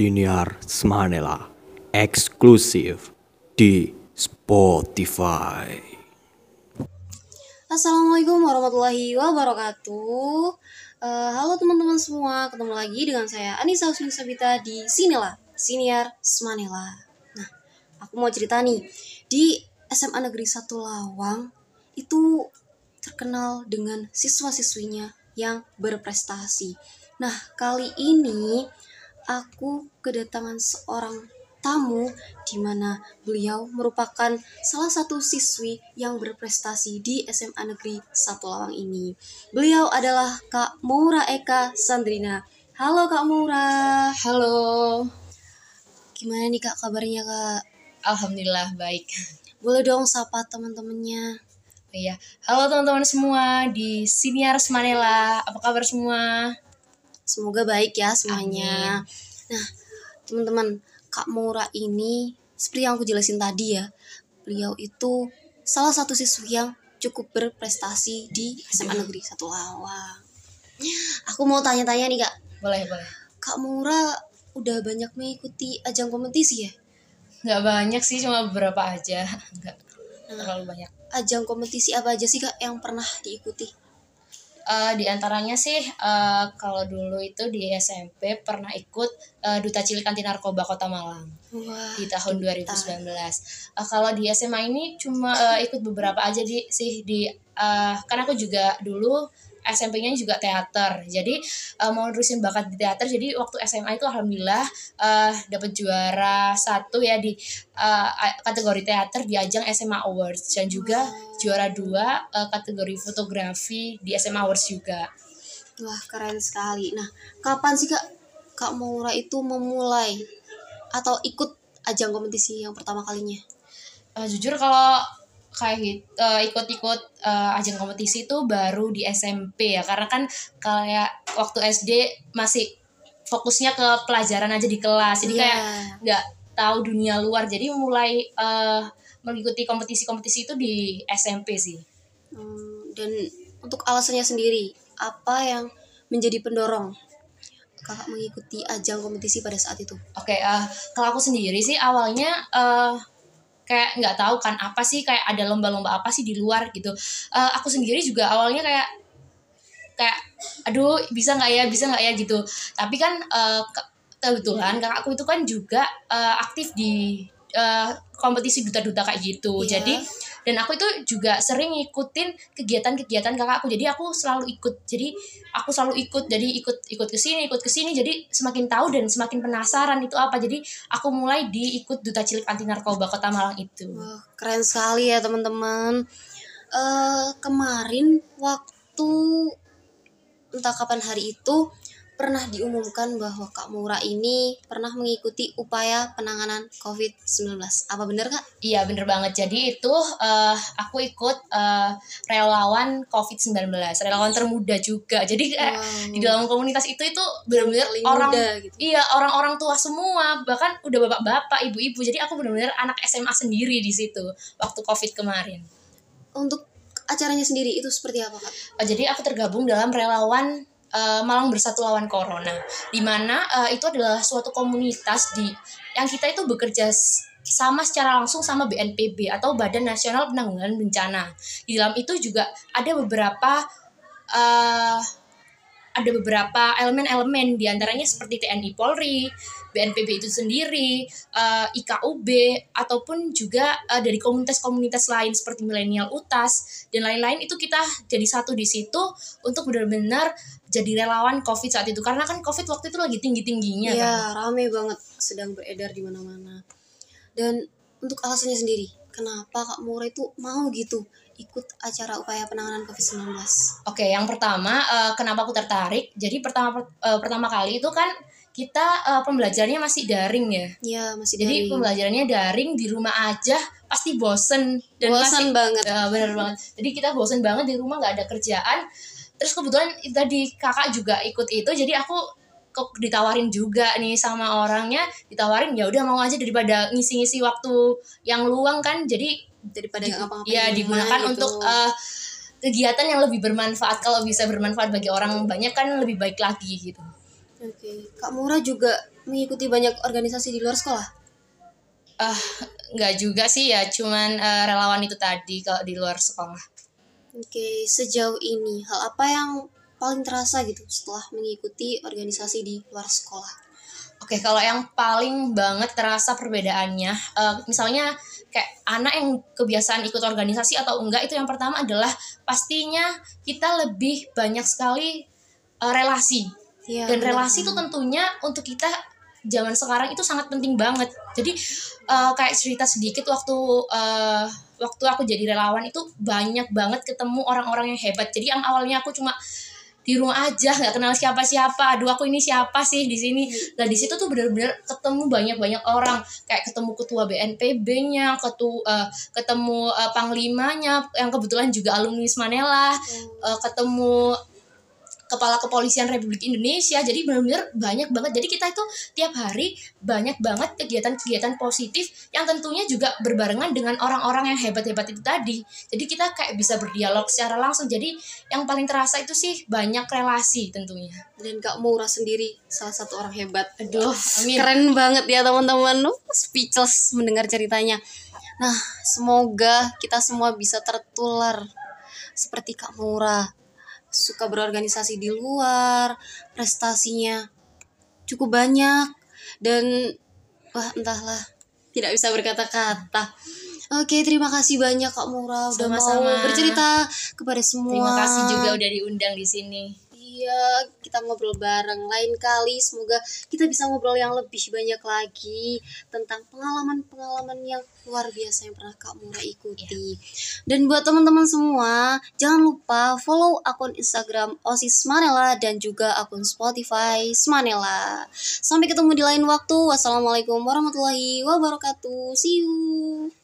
Siniar Smanela eksklusif di Spotify. Assalamualaikum warahmatullahi wabarakatuh. Eh, halo teman-teman semua, ketemu lagi dengan saya Anissa Husni Sabita di Sinilah, Siniar Smanela. Nah, aku mau cerita nih, di SMA Negeri 1 Lawang itu terkenal dengan siswa-siswinya yang berprestasi. Nah, kali ini aku kedatangan seorang tamu di mana beliau merupakan salah satu siswi yang berprestasi di SMA Negeri 1 Lawang ini. Beliau adalah Kak Maura Eka Sandrina. Halo Kak Maura. Halo, Gimana nih Kak kabarnya Kak? alhamdulillah baik. Boleh dong sapa teman-temannya. Oh Iya, halo teman-teman semua di Siniar Manela. Apa kabar semua? Semoga baik ya semuanya. Nah, teman-teman, Kak Maura ini seperti yang aku jelasin tadi ya, beliau itu salah satu siswi yang cukup berprestasi di SMA Negeri 1 Lawang. Aku mau tanya-tanya nih Kak, Boleh, boleh. Kak Maura udah banyak mengikuti ajang kompetisi ya? Nggak banyak sih, cuma beberapa aja. Nggak terlalu banyak. Ajang kompetisi apa aja sih Kak yang pernah diikuti? Eh, di antaranya sih, eh, kalau dulu itu di SMP pernah ikut eh, Duta Cilik Anti Narkoba Kota Malang Wah, di tahun 2019. Eh, kalau di SMA ini cuma eh, ikut beberapa aja di sih di eh, kan aku juga dulu SMP-nya juga teater. Jadi eh, mau nerusin bakat di teater. Jadi waktu SMA itu alhamdulillah eh, dapat juara satu ya di eh, kategori teater di ajang SMA Awards dan juga juara dua eh, kategori fotografi di SMA Awards juga. Wah, keren sekali. Nah, kapan sih Kak Kak Maura itu memulai atau ikut ajang kompetisi yang pertama kalinya? Eh, jujur kalau kayak eh, ikut-ikut eh, ajang kompetisi itu baru di SMP ya karena kan kayak waktu SD masih fokusnya ke pelajaran aja di kelas jadi Iya. kayak nggak tahu dunia luar jadi mulai eh, mengikuti kompetisi-kompetisi itu di SMP sih Hmm, dan untuk alasannya sendiri, apa yang menjadi pendorong kakak mengikuti ajang kompetisi pada saat itu? Oke, eh, kalau aku sendiri sih awalnya eh, kayak nggak tahu kan apa sih kayak ada lomba-lomba apa sih di luar gitu. Eh, aku sendiri juga awalnya kayak kayak aduh bisa nggak ya bisa nggak ya gitu. Tapi kan ke- kebetulan kakakku itu kan juga eh, aktif di eh, kompetisi duta-duta kayak gitu. Iya. Jadi dan aku itu juga sering ngikutin kegiatan-kegiatan kakakku jadi aku selalu ikut. Jadi aku selalu ikut. Jadi ikut ikut ke sini ikut ke sini. Jadi semakin tahu dan semakin penasaran itu apa. Jadi aku mulai diikut duta cilik anti narkoba kota Malang itu. Wah, keren sekali ya teman-teman. Eh kemarin waktu entah kapan hari itu pernah diumumkan bahwa Kak Maura ini pernah mengikuti upaya penanganan COVID-19. Apa benar Kak? iya bener banget jadi itu eh, aku ikut eh, relawan COVID-19 relawan termuda juga jadi kayak Wow. di dalam komunitas itu itu benar-benar orang muda gitu. Iya orang-orang tua semua bahkan udah bapak-bapak ibu-ibu jadi aku benar-benar anak SMA sendiri di situ waktu covid kemarin Untuk acaranya sendiri itu seperti apa Kak? Eh, jadi aku tergabung dalam relawan eh, Malang Bersatu Lawan Corona di mana eh, itu adalah suatu komunitas di yang kita itu bekerja sama secara langsung sama BNPB atau Badan Nasional Penanggulangan Bencana. Di dalam itu juga ada beberapa eh, ada beberapa elemen-elemen di antaranya seperti TNI Polri, BNPB itu sendiri, eh, IKUB ataupun juga eh, dari komunitas-komunitas lain seperti milenial UTAS dan lain-lain itu kita jadi satu di situ untuk benar-benar jadi relawan COVID saat itu karena kan COVID waktu itu lagi tinggi-tingginya Iya, kan. rame banget sedang beredar di mana-mana. Dan untuk alasannya sendiri, kenapa Kak Maura itu mau gitu ikut acara upaya penanganan COVID-19? Oke, yang pertama eh, kenapa aku tertarik? Jadi pertama eh, pertama kali itu kan kita eh, pembelajarannya masih daring ya. Ya, masih Jadi dari pembelajarannya daring di rumah aja pasti bosen dan bosan masih banget. Ya, bener banget. Jadi kita bosen banget di rumah nggak ada kerjaan. Terus kebetulan tadi kakak juga ikut itu, jadi aku kok ditawarin juga nih sama orangnya, ditawarin ya udah mau aja daripada ngisi-ngisi waktu yang luang kan. Jadi daripada di- ya digunakan gitu. untuk eh, kegiatan yang lebih bermanfaat. Kalau bisa bermanfaat bagi orang banyak kan lebih baik lagi gitu. Oke, Kak Mura juga mengikuti banyak organisasi di luar sekolah. Ah, nggak juga sih ya, cuman eh, relawan itu tadi kalau di luar sekolah. Oke, sejauh ini hal apa yang paling terasa gitu setelah mengikuti organisasi di luar sekolah? Oke, kalau yang paling banget terasa perbedaannya, eh, misalnya kayak anak yang kebiasaan ikut organisasi atau enggak itu yang pertama adalah pastinya kita lebih banyak sekali eh, relasi Iya, dan benar. relasi itu tentunya untuk kita zaman sekarang itu sangat penting banget. Jadi eh, kayak cerita sedikit waktu eh, waktu aku jadi relawan itu banyak banget ketemu orang-orang yang hebat. Jadi yang awalnya aku cuma di rumah aja nggak kenal siapa siapa aduh aku ini siapa sih di sini? Nah di situ tuh bener-bener ketemu banyak banyak orang. Kayak ketemu ketua BNPB-nya ketu eh, ketemu eh, panglimanya yang kebetulan juga alumni Manela Oh, eh, ketemu kepala kepolisian Republik Indonesia jadi benar-benar banyak banget jadi kita itu tiap hari banyak banget kegiatan-kegiatan positif yang tentunya juga berbarengan dengan orang-orang yang hebat-hebat itu tadi jadi kita kayak bisa berdialog secara langsung jadi yang paling terasa itu sih banyak relasi tentunya dan Kak Mura sendiri salah satu orang hebat. aduh amin Keren banget ya teman-teman. Speechless mendengar ceritanya. Nah, semoga kita semua bisa tertular seperti Kak Mura. Suka berorganisasi di luar, prestasinya cukup banyak dan wah entahlah tidak bisa berkata-kata. Oke, terima kasih banyak Kak Mura udah mau Sama-sama. bercerita kepada semua. terima kasih juga udah diundang di sini Iya, kita ngobrol bareng lain kali. Semoga kita bisa ngobrol yang lebih banyak lagi tentang pengalaman-pengalaman yang luar biasa yang pernah Kak Mura ikuti. Dan buat teman-teman semua, jangan lupa follow akun Instagram OSIS Manela dan juga akun Spotify Smanela. Sampai ketemu di lain waktu. Wassalamualaikum warahmatullahi wabarakatuh. See you.